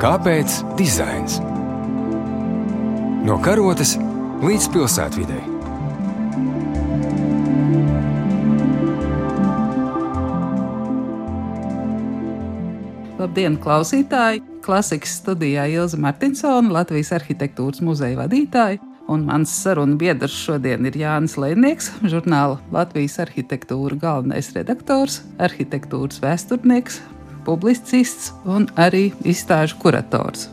Kāpēc dizains? No karotes līdz pilsētvidai. Labdien, klausītāji! Klasikas studijā Ilza Martinsona, Latvijas arhitektūras muzeja vadītāja. Un mans sarunu biedrs šodien ir Jānis Lēnieks, žurnāla Latvijas arhitektūra galvenais redaktors, arhitektūras vēsturnieks, publicists un arī izstāžu kurators.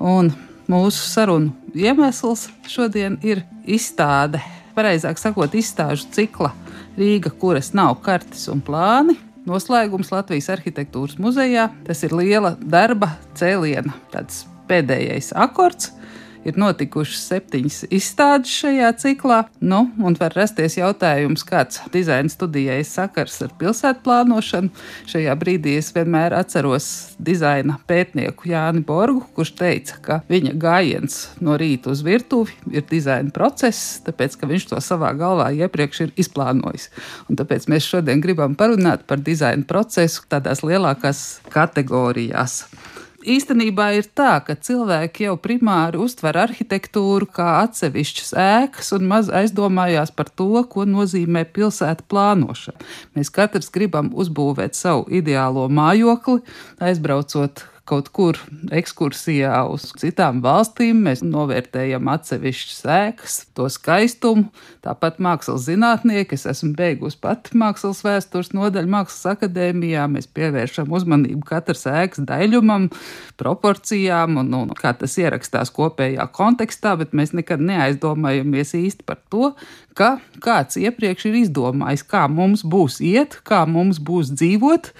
Un mūsu sarunu iemesls šodien ir izstāde, pareizāk sakot, izstāžu cikla Rīga, kuras nav kartes un plāni. Noslēgums Latvijas arhitektūras muzejā. Tas ir liela darba cēliena, tāds pēdējais akords ir notikušas septiņas izstādes šajā ciklā. Nu, un var rasties jautājums, kāds dizaina studijai sakars ar pilsētu plānošanu. Šajā brīdī es vienmēr atceros dizaina pētnieku Jāni Borgu, kurš teica, ka viņa gājiens no rīta uz virtuvi ir dizaina process, tāpēc ka viņš to savā galvā iepriekš ir izplānojis. Un tāpēc mēs šodien gribam parunāt par dizaina procesu tādās lielākās kategorijās īstenībā ir tā, ka cilvēki jau primāri uztver arhitektūru kā atsevišķas ēkas un maz aizdomājās par to, ko nozīmē pilsēta plānošana. Mēs katrs gribam uzbūvēt savu ideālo mājokli, aizbraucot kaut kur ekskursijā uz citām valstīm. Mēs novērtējam atsevišķas ēkas, to skaistumu. Tāpat mākslas zinātnieki, es esmu beigusi pati mākslas vēstures nodaļu Mākslas akadēmijā. Mēs pievēršam uzmanību katras ēkas daļumam, proporcijām un, un kā tas ierakstās kopējā kontekstā, bet mēs nekad neaizdomājamies īsti par to, ka kāds iepriekš ir izdomājis, kā mums būs iet, kā mums būs dzīvot,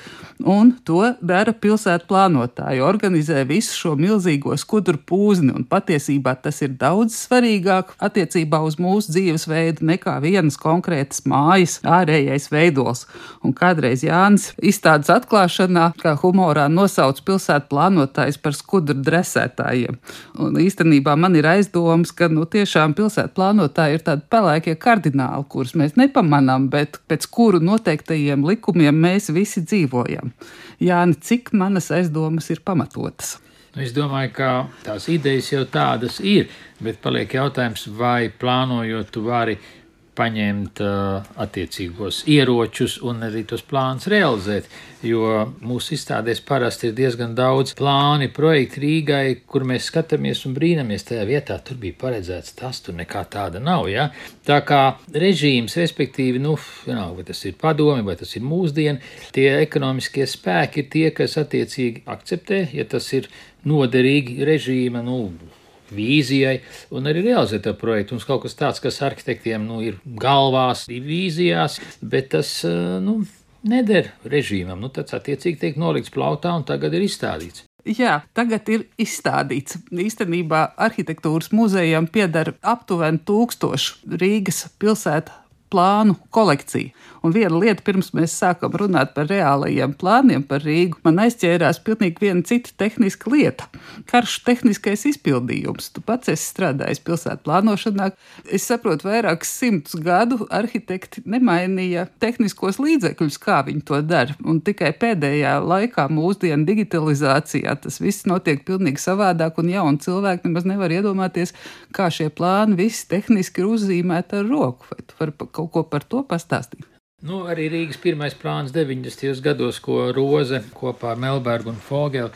un to dara pilsētu plānotāji. Organizē visu šo milzīgo skudru pūzni, un patiesībā tas ir daudz svarīgāk attiecībā uz mūsu dzīvesveidu nekā vienas konkrētas mājas ārējais veidols. Un kādreiz Jānis izstādes atklāšanā, kā humorā nosauc pilsētu plānotājs par skudru dresētājiem. Un īstenībā man ir aizdoms, ka nu, tiešām pilsētu plānotāji ir tādi pelēkie kardināli, kurus mēs nepamanām, bet pēc kuru noteiktajiem likumiem mēs visi dzīvojam. Jāni, cik manas aizdomas ir pamatotas? Nu, es domāju, ka tās idejas jau tādas ir, bet paliek jautājums, vai plānojot, tu vari paņemt uh, attiecīgos ieročus un arī tos plānus realizēt. Jo mūsu izstādēs parasti ir diezgan daudz plāni, projekti Rīgai, kur mēs skatāmies un brīnamies tajā vietā. Tur bija paredzēts tas, tur nekā tāda nav. Ja? Tā kā režīms, respektīvi, nu, nav, vai tas ir padomi, vai tas ir mūsdiena, tie ekonomiskie spēki ir tie, kas attiecīgi akceptē, ja tas ir noderīgi režīma, nu, vīzijai un arī realizēt to projektu. Mums kaut kas tāds, kas arhitektiem nu, ir galvās, ir vīzijās, bet tas eh, nu, neder režīmam. Nu, tas attiecīgi tiek nolikts plautā un tagad ir izstādīts. Jā, tagad ir izstādīts. Īstenībā arhitektūras muzejam pieder aptuveni tūkstošu Rīgas pilsētu plānu kolekcija. Un viena lieta, pirms mēs sākam runāt par reālajiem plāniem par Rīgu, man aizķērās pilnīgi viena cita tehniska lieta - karš tehniskais izpildījums. Tu pats esi strādājis pilsētu plānošanā. Es saprotu, vairākus simtus gadu arhitekti nemainīja tehniskos līdzekļus, kā viņi to dara. Un tikai pēdējā laikā, mūsdienu digitalizācijā, tas viss notiek pilnīgi savādāk, un jauni cilvēki nemaz nevar iedomāties, kā šie plāni visi tehniski ir uzzīmēti ar roku. Vai tu vari kaut ko par to pastāstīt? Nu, arī Rīgas pirmais plāns 90. gados, ko Roze kopā ar Melbergu un Fogelu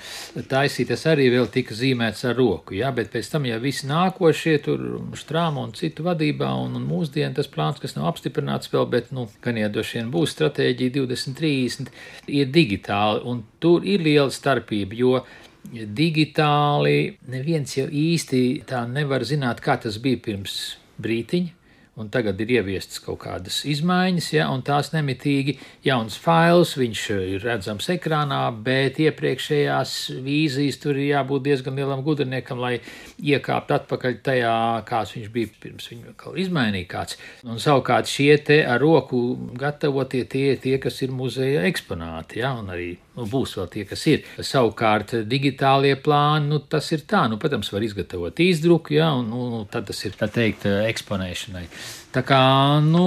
taisīja, tas arī vēl tika zīmēts ar roku. Jā, bet pēc tam jau visi nākošie, tur Štrāma un citu vadībā, un, un mūsdienu tas plāns, kas nav apstiprināts vēl, bet, nu, gan iedošie būs stratēģija 2030, ir digitāli, un tur ir liela starpība, jo digitāli neviens jau īsti tā nevar zināt, kā tas bija pirms brītiņa un tagad ir ieviestas kaut kādas izmaiņas, ja, un tās nemitīgi jauns fails, viņš ir redzams ekrānā, bet iepriekšējās vīzijas tur ir jābūt diezgan lielam gudriniekam, lai iekāpt atpakaļ tajā, kāds viņš bija pirms viņu kaut izmainīja kāds. Un savukārt šie te ar roku gatavotie tie, tie kas ir muzeja eksponāti, ja, un arī nu, būs vēl tie, kas ir. Savukārt digitālie plāni, nu, tas ir tā, nu, protams, var izgatavot izdruku, ja, un nu, tad tas ir, tā teikt, eksponēšanai. Tā kā, nu,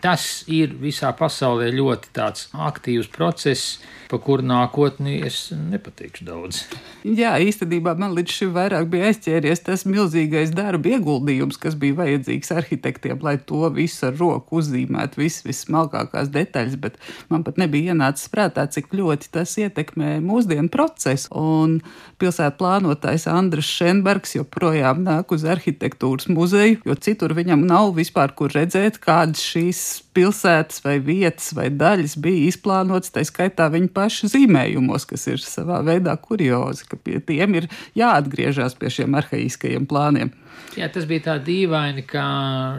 Tas ir visā pasaulē ļoti tāds aktīvs process pa kuru nākotni es nepateikšu daudz. Jā, īstenībā man līdz šim vairāk bija aizķēries tas milzīgais darba ieguldījums, kas bija vajadzīgs arhitektiem, lai to visu ar roku uzzīmētu, visas vismalkākās detaļas, bet man pat nebija ienācis prātā, cik ļoti tas ietekmē mūsdienu procesu. Un pilsētu plānotājs Andris Šenbergs joprojām nāk uz arhitektūras muzeju, jo citur viņam nav vispār kur redzēt, kādas šīs pilsētas vai vietas vai daļas bija izplānotas, tā skaitā viņa pašu zīmējumos, kas ir savā veidā kuriozi, ka pie tiem ir jāatgriežas pie šiem arhaiskajiem plāniem. Jā, tas bija tā dīvaini, ka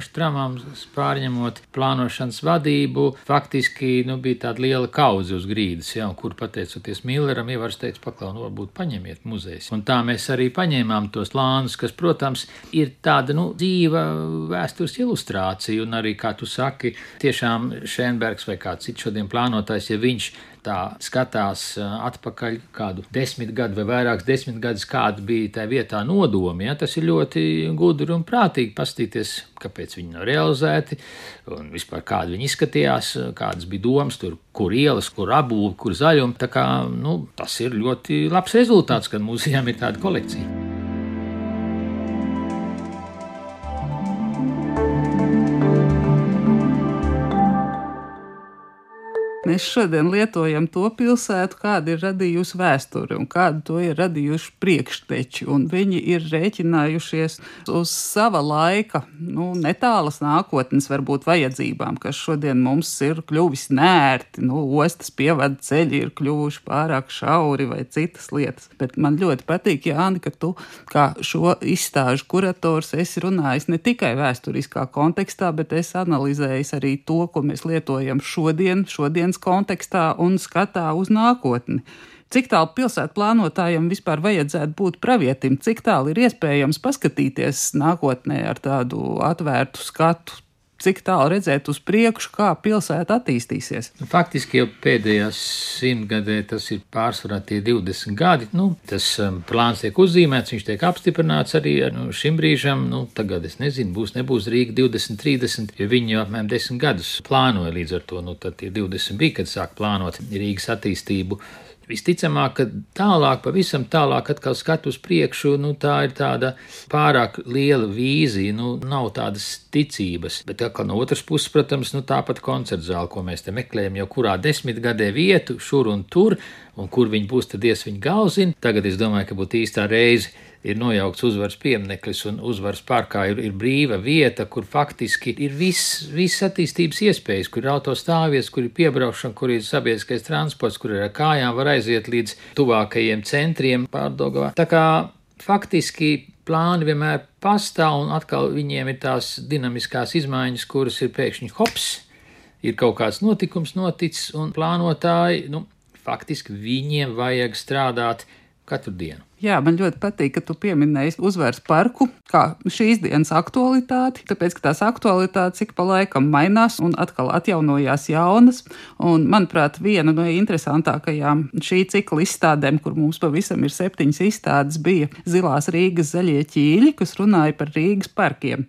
Štramams pārņemot plānošanas vadību, faktiski nu, bija tāda liela kauze uz grīdas, ja, kur pateicoties Milleram, Ievars teica, paklau, nu, varbūt paņemiet muzejs. Un tā mēs arī paņēmām tos plānus, kas, protams, ir tāda, nu, dzīva vēstures ilustrācija, un arī, kā tu saki, tiešām Šenbergs vai kāds cits šodien plānotājs, ja viņš tā skatās atpakaļ kādu desmit gadu vai vairākus desmit gadus, kāda bija tā vietā nodomi. Ja? Tas ir ļoti gudri un prātīgi paskatīties, kāpēc viņi nav realizēti un vispār kādi viņi izskatījās, kādas bija domas tur, kur ielas, kur apbūve, kur zaļumi. Tā kā, nu, tas ir ļoti labs rezultāts, kad mūzijām ir tāda kolekcija. Mēs šodien lietojam to pilsētu, kāda ir radījusi vēsture un kādu to ir radījuši priekšteči. Viņi ir rēķinājušies uz sava laika, nu, netālas nākotnes, varbūt vajadzībām, kas šodien mums ir kļuvis nērti. Nu, ostas pievada ceļi ir kļuvuši pārāk šauri vai citas lietas. Bet man ļoti patīk, Jāni, ka tu kā šo izstāžu kurators esi runājis ne tikai vēsturiskā kontekstā, bet esi analizējis arī to, ko mēs lietojam šodien, šodienas kontekstā un skatā uz nākotni. Cik tālu pilsētu plānotājiem vispār vajadzētu būt pravietim, cik tālu ir iespējams paskatīties nākotnē ar tādu atvērtu skatu, cik tālu redzēt uz priekšu, kā pilsēta attīstīsies. Nu, faktiski jau pēdējās simtgadē tas ir pārsvarā tie 20 gadi. Nu, tas um, plāns tiek uzzīmēts, viņš tiek apstiprināts arī nu, šim brīžam. Nu, tagad es nezinu, būs, nebūs Rīga 20, 30, jo viņi jau apmēram 10 gadus plānoja līdz ar to. Nu, tad tie 20 bija, kad sāk plānot Rīgas attīstību. Visticamāk, ka tālāk, pavisam tālāk, atkal skatu uz priekšu, nu, tā ir tāda pārāk liela vīzija, nu, nav tādas ticības. Bet atkal no otras puses, protams, nu, tāpat koncerta zāle, ko mēs te meklējam, jau kurā desmitgadē vietu, šur un tur, un kur viņi būs, tad ies viņa galzina. Tagad es domāju, ka būtu īstā reize ir nojaukts uzvaras piemineklis, un uzvaras parkā ir, ir brīva vieta, kur faktiski ir viss vis attīstības iespējas, kur ir autostāvvietas, kur ir piebraukšana, kur ir sabiedriskais transports, kur ir ar kājām var aiziet līdz tuvākajiem centriem pārdogavā. Tā kā faktiski plāni vienmēr pastāv, un atkal viņiem ir tās dinamiskās izmaiņas, kuras ir pēkšņi hops, ir kaut kāds notikums noticis, un plānotāji, nu, faktiski viņiem vajag strādāt katru dienu. Jā, man ļoti patīk, ka tu pieminēji uzvaras parku kā šīs dienas aktualitāti, tāpēc, ka tās aktualitātes ik pa laikam mainās un atkal atjaunojās jaunas. Un, manuprāt, viena no interesantākajām šī cikla izstādēm, kur mums pavisam ir septiņas izstādes, bija Zilās Rīgas zaļie ķīļi, kas runāja par Rīgas parkiem.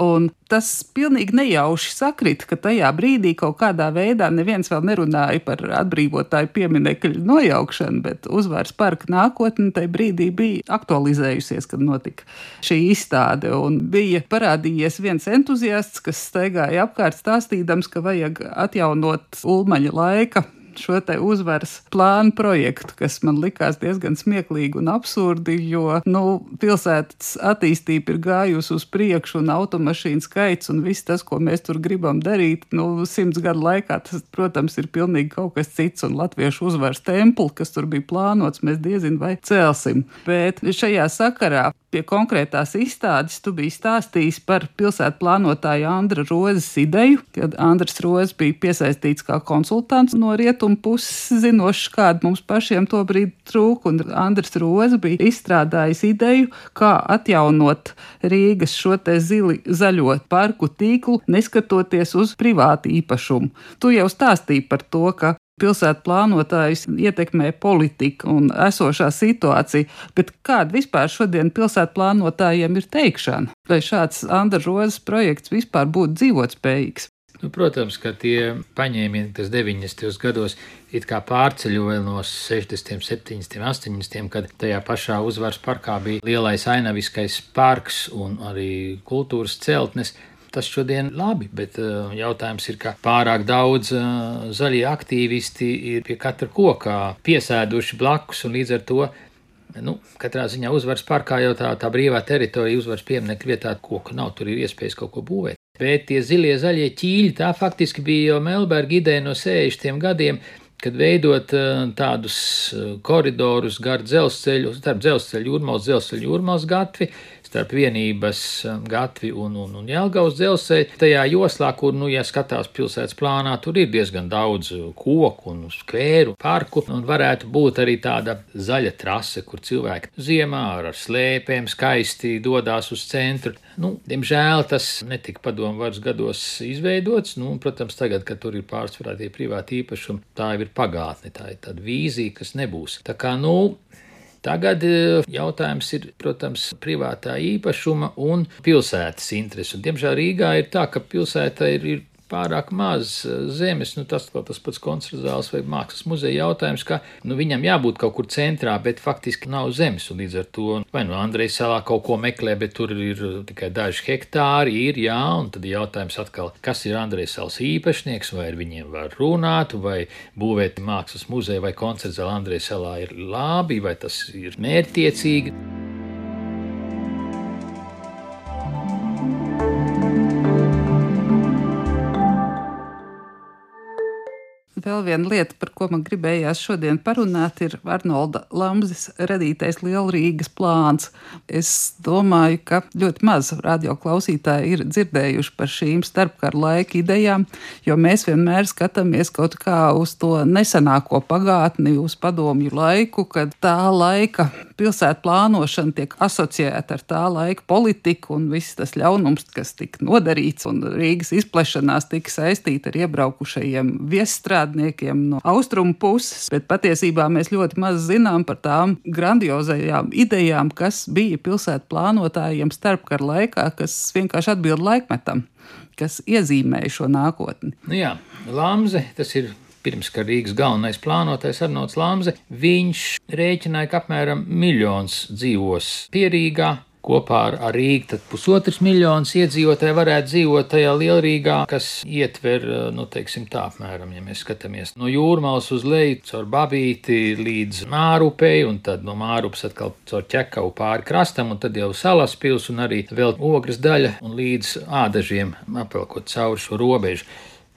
Un tas pilnīgi nejauši sakrit, ka tajā brīdī kaut kādā veidā neviens vēl nerunāja par atbrīvotāju pieminiekļu nojaukšanu, bet uzvaras parka nākotne tajā brīdī bija aktualizējusies, kad notika šī izstāde. Un bija parādījies viens entuziasts, kas staigāja apkārt stāstīdams, ka vajag atjaunot ulmaņa laika šo te uzvaras plānu projektu, kas man likās diezgan smieklīgi un absurdi, jo, nu, pilsētas attīstība ir gājusi uz priekšu un automašīnu skaits un viss tas, ko mēs tur gribam darīt, nu, simts gadu laikā, tas, protams, ir pilnīgi kaut kas cits un latviešu uzvaras templi, kas tur bija plānots, mēs diezin vai celsim. Bet šajā sakarā pie konkrētās izstādes tu biji stāstījis par pilsētu plānotāju Andra Rozes ideju, kad Andrs Rozes bija piesaistīts kā konsultants no rietumu puses, zinošs, kāda mums pašiem to brīdi trūka, un Andrs Rozes bija izstrādājis ideju, kā atjaunot Rīgas šo te zili zaļo parku tīklu, neskatoties uz privātu īpašumu. Tu jau stāstīji par to, ka pilsētu plānotājus ietekmē politika un esošā situācija, bet kāda vispār šodien pilsētu plānotājiem ir teikšana? Vai šāds Andra Rozes projekts vispār būtu dzīvotspējīgs? Nu, protams, ka tie paņēmieni, kas 90. gados it kā pārceļoja no 60., 70., 80., kad tajā pašā uzvaras parkā bija lielais ainaviskais parks un arī kultūras celtnes. Tas šodien ir labi, bet uh, jautājums ir, ka pārāk daudz uh, zaļie aktīvisti ir pie katra kokā piesēduši blakus, un līdz ar to Nu, katrā ziņā uzvaras parkā jau tā, tā brīvā teritorija, uzvaras pieminiekta vietā, koku nav, tur ir iespējas kaut ko būvēt. Bet tie zilie zaļie ķīļi, tā faktiski bija jau Melberga ideja no 60 gadiem, kad veidot uh, tādus uh, koridorus gar dzelzceļu, starp dzelzceļu jūrmals, dzelzceļu jūrmals gatvi, starp vienības um, gatvi un, un, un Jelgavas dzelzceļu. Tajā joslā, kur, nu, ja skatās pilsētas plānā, tur ir diezgan daudz uh, koku un skvēru, parku, un varētu būt arī tāda zaļa trase, kur cilvēki ziemā ar slēpēm skaisti dodas uz centru. Nu, diemžēl tas netika padomu varas gados izveidots. Nu, protams, tagad, kad tur ir pārsvarā tie privāti īpašumi, tā jau ir pagātne, tā ir tāda vīzija, kas nebūs. Tā kā, nu, Tagad eh, jautājums ir, protams, privātā īpašuma un pilsētas interesi. Un, diemžēl Rīgā ir tā, ka pilsēta ir, ir pārāk maz eh, zemes, nu tas tas pats koncertzāles vai mākslas muzeja jautājums, ka nu, viņam jābūt kaut kur centrā, bet faktiski nav zemes, līdz ar to vai nu Andrejs salā kaut ko meklē, bet tur ir tikai daži hektāri, ir jā, un tad jautājums atkal, kas ir Andrejs salas īpašnieks, vai ar viņiem var runāt, vai būvēt mākslas muzeja vai koncertzāle Andrejs salā ir labi, vai tas ir mērķtiecīgi. Vēl viena lieta, par ko man gribējās šodien parunāt, ir Arnolda Lamzes radītais Lielrīgas plāns. Es domāju, ka ļoti maz radioklausītāji ir dzirdējuši par šīm starpkara laika idejām, jo mēs vienmēr skatāmies kaut kā uz to nesenāko pagātni, uz padomju laiku, kad tā laika pilsētu plānošana tiek asociēta ar tā laika politiku un viss tas ļaunums, kas tika nodarīts, un Rīgas izplešanās tika saistīta ar iebraukušajiem viesstrādniekiem strādniekiem no austrumu puses, bet patiesībā mēs ļoti maz zinām par tām grandiozajām idejām, kas bija pilsētu plānotājiem starpkara laikā, kas vienkārši atbild laikmetam, kas iezīmēja šo nākotni. Nu jā, Lamze, tas ir pirms kā Rīgas galvenais plānotājs Arnolds Lamze, viņš rēķināja, ka apmēram miljons dzīvos Pierīgā, kopā ar, ar Rīgu, tad pusotrs miljonus iedzīvotāji varētu dzīvot tajā lielrīgā, kas ietver, nu, teiksim, tā apmēram, ja mēs skatāmies no jūrmālas uz leju, caur babīti līdz mārupei, un tad no mārupas atkal caur ķekavu pāri krastam, un tad jau salas pils un arī vēl ogres daļa un līdz ādažiem apelkot cauri šo robežu.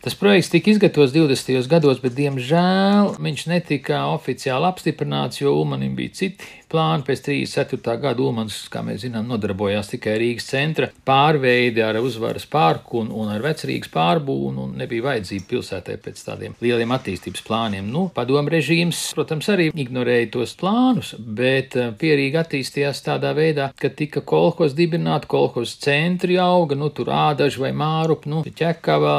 Tas projekts tika izgatavots 20. gados, bet, diemžēl, viņš netika oficiāli apstiprināts, jo Ulmanim bija citi plāni. Pēc 34. gada Ulmans, kā mēs zinām, nodarbojās tikai Rīgas centra pārveidi ar uzvaras pārku un, un ar vecrīgas pārbūvu, un nebija vajadzība pilsētē pēc tādiem lieliem attīstības plāniem. Nu, padomu režīms, protams, arī ignorēja tos plānus, bet eh, pierīga attīstījās tādā veidā, ka tika kolhos dibināti, kolhos centri auga, nu, tur ādaži vai mārup, nu, ķekava,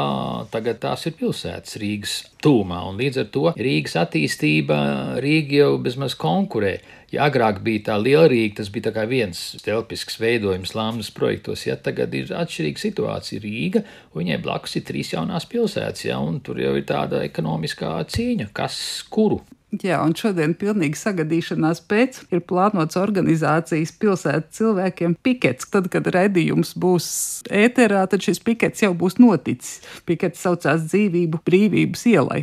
tagad tās ir pilsētas Rīgas tūmā, un līdz ar to Rīgas attīstība Rīga jau bezmaz konkurē. Ja agrāk bija tā liela Rīga, tas bija viens telpisks veidojums Lāmas projektos, ja tagad ir atšķirīga situācija Rīga, un viņai blakus ir trīs jaunās pilsētas, ja, un tur jau ir tāda ekonomiskā cīņa, kas kuru Jā, un šodien pilnīgi sagadīšanās pēc ir plānots organizācijas pilsētas cilvēkiem pikets. Tad, kad redzījums būs ēterā, tad šis pikets jau būs noticis. Pikets saucās dzīvību brīvības ielai.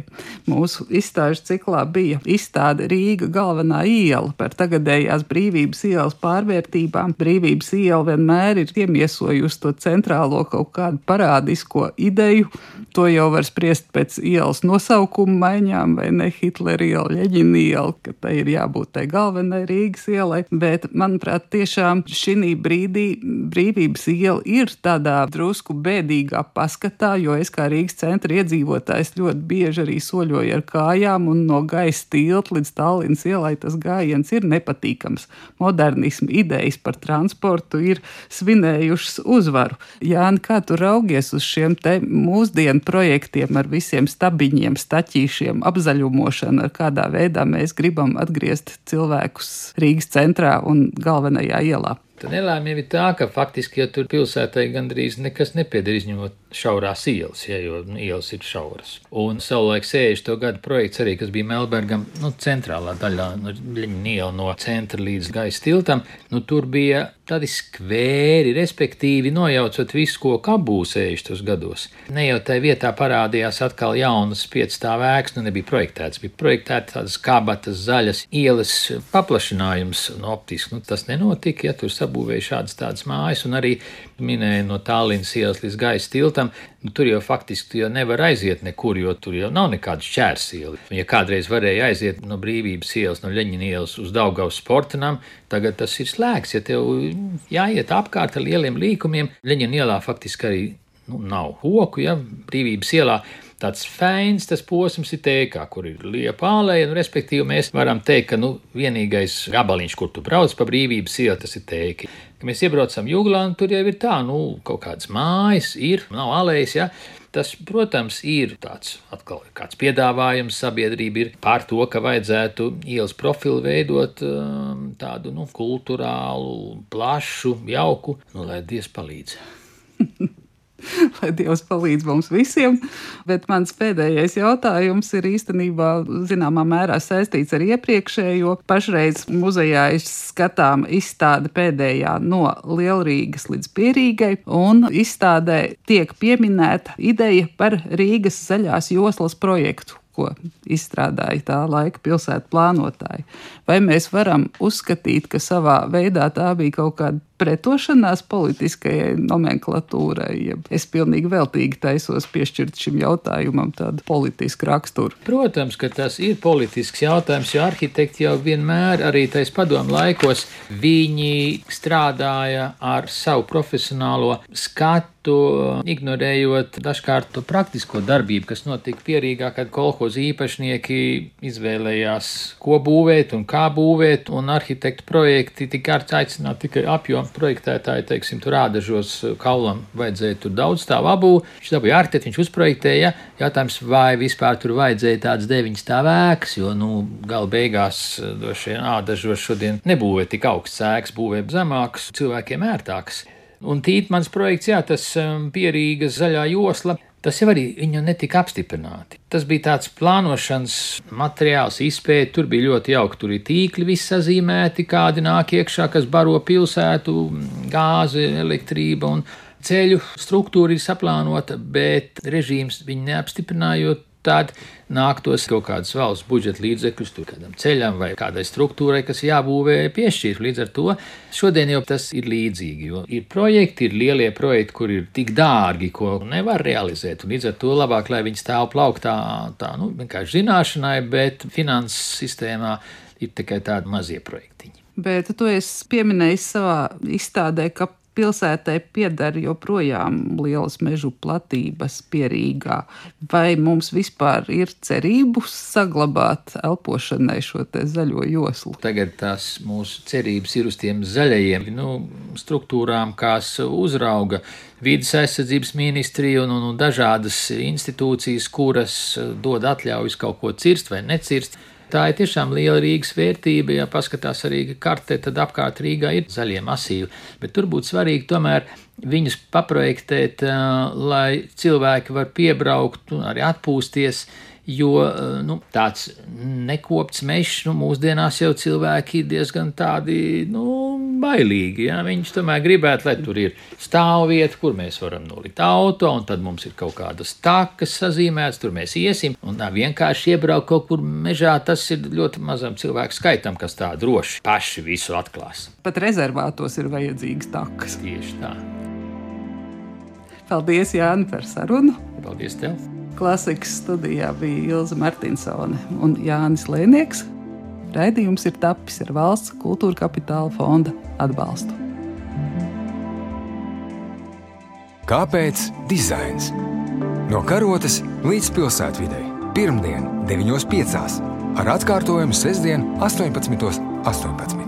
Mūsu izstāžu ciklā bija izstāde Rīga galvenā iela par tagadējās brīvības ielas pārvērtībām. Brīvības iela vienmēr ir iemiesojusi to centrālo kaut kādu parādisko ideju. To jau var spriest pēc ielas nosaukuma maiņām vai ne Hitlera iela Leģina iela, ka tai ir jābūt tai galvenai Rīgas ielai. Bet, manuprāt, tiešām šī brīdī brīvības iela ir tādā drusku bēdīgā paskatā, jo es kā Rīgas centra iedzīvotājs ļoti bieži arī soļoju ar kājām un no gaisa tilta līdz Tallinas ielai tas gājiens ir nepatīkams. Modernismu idejas par transportu ir svinējušas uzvaru. Jāni, kā tu raugies uz šiem te mūsdienu projektiem ar visiem stabiņiem, staķīšiem, apzaļumošanu, ar kādā kādā veidā mēs gribam atgriezt cilvēkus Rīgas centrā un galvenajā ielā. Tad nelēma jau ir tā, ka faktiski, ja tur pilsētai gandrīz nekas nepieder izņemot šaurās ielas, ja, jo nu, ielas ir šauras. Un savulaik 60. gadu projekts arī, kas bija Melbergam, nu, centrālā daļā, nu, iela no centra līdz gaisa tiltam, nu, tur bija tādi skvēri, respektīvi nojaucot visu, ko kabūs 60. gados. Ne jau tajā vietā parādījās atkal jaunas piecstāvēks, nu, nebija projektēts, bija projektēts tādas kabatas, zaļas ielas paplašinājums, un optiski, nu, tas nenotika, ja tur sabūvēja šādas tādas mājas, un arī minēja no Tālinas ielas līdz gaisa tiltam, nu, tur jau faktiski jau nevar aiziet nekur, jo tur jau nav nekāda šķērsiela. Ja kādreiz varēja aiziet no brīvības ielas, no Leņķina ielas uz Daugavas sportam, tagad tas ir slēgts. Ja tev jāiet apkārt ar lieliem līkumiem, Leņķina ielā faktiski arī nu, nav hoku, ja brīvības ielā tāds feins tas posms ir tēkā, kur ir liepa ālēja, un respektīvi mēs varam teikt, ka nu, vienīgais gabaliņš, kur tu brauc pa brīvības ielu, tas ir tēki. Kad mēs iebraucam jūglā, un tur jau ir tā, nu, kaut kādas mājas ir, nav ālējas, ja. Tas, protams, ir tāds atkal kāds piedāvājums. Sabiedrība ir pār to, ka vajadzētu ielas profilu veidot um, tādu nu, kultūrālu, plašu, jauku, nu, lai Dievs palīdz. lai Dievs palīdz mums visiem. Bet mans pēdējais jautājums ir īstenībā zināmā mērā saistīts ar iepriekšējo. Pašreiz muzejā ir skatām izstāde pēdējā no Lielrīgas līdz Pierīgai, un izstādē tiek pieminēta ideja par Rīgas zaļās joslas projektu ko izstrādāja tā laika pilsētu plānotāji. Vai mēs varam uzskatīt, ka savā veidā tā bija kaut kāda pretošanās politiskajai nomenklatūrai, ja es pilnīgi veltīgi taisos piešķirt šim jautājumam tādu politisku raksturu. Protams, ka tas ir politisks jautājums, jo arhitekti jau vienmēr, arī tais padomu laikos, viņi strādāja ar savu profesionālo skatu ignorējot dažkārt to praktisko darbību, kas notika pierīgā, kad kolhoza īpašnieki izvēlējās, ko būvēt un kā būvēt, un arhitektu projekti tika aicināti tikai apjomu projektētāji, teiksim, tur ādažos eh, kaulam vajadzēja tur daudz stāvu abu. Viņš dabūja arhitektu, viņš uzprojektēja. Jautājums, vai vispār tur vajadzēja tāds deviņas stāvēks, jo, nu, gala beigās eh, droši vien ādažos šodien nebūvē tik augsts sēks, būvē zemāks, cilvēkiem ērtāks. Un tītmans projekts, jā, tas um, pierīgas zaļā josla, Tas jau arī viņu netika apstiprināti. Tas bija tāds plānošanas materiāls, izpēta, tur bija ļoti jauki. Tur ir tīkli, viss sazīmēti, kādi nāk iekšā, kas baro pilsētu, gāze, elektrība un ceļu struktūra ir saplānota, bet režīms viņu neapstiprināja, tad nāktos kaut kādas valsts budžeta līdzekļus tur kādam ceļam vai kādai struktūrai, kas jābūvē piešķirt. Līdz ar to šodien jau tas ir līdzīgi, jo ir projekti, ir lielie projekti, kur ir tik dārgi, ko nevar realizēt. Līdz ar to labāk, lai viņi stāv plauktā, tā nu, vienkārši zināšanai, bet finanses sistēmā ir tikai tādi mazie projektiņi. Bet tu esi pieminējis savā izstādē, ka pilsētai pieder joprojām lielas mežu platības pierīgā. Vai mums vispār ir cerību saglabāt elpošanai šo zaļo joslu? Tagad tās mūsu cerības ir uz tiem zaļajiem nu, struktūrām, kas uzrauga vidas aizsardzības ministrija un, un, un dažādas institūcijas, kuras dod atļaujas kaut ko cirst vai necirst. Tā ir tiešām liela Rīgas vērtība. Ja paskatās arī kartē, tad apkārt Rīgā ir zaļie masīvi. Bet tur būtu svarīgi tomēr viņus paprojektēt, lai cilvēki var piebraukt un arī atpūsties jo eh, nu, tāds nekopts mežs nu, mūsdienās jau cilvēki ir diezgan tādi nu, bailīgi. Ja? Viņš tomēr gribētu, lai tur ir stāvvieta, kur mēs varam nolikt auto, un tad mums ir kaut kādas takas sazīmētas, tur mēs iesim. Un tā, vienkārši iebraukt kaut kur mežā, tas ir ļoti mazam cilvēku skaitam, kas tā droši paši visu atklās. Pat rezervātos ir vajadzīgas takas. Tieši tā. Paldies, Jāni, par sarunu. Paldies tev! Klasikas studijā bija Ilza Martinsone un Jānis Lēnieks. Raidījums ir tapis ar valsts kultūra kapitāla fonda atbalstu. Kāpēc dizains? No karotes līdz pilsētvidai. Pirmdien, 9.5. ar atkārtojumu sestdien, 18.18. 18.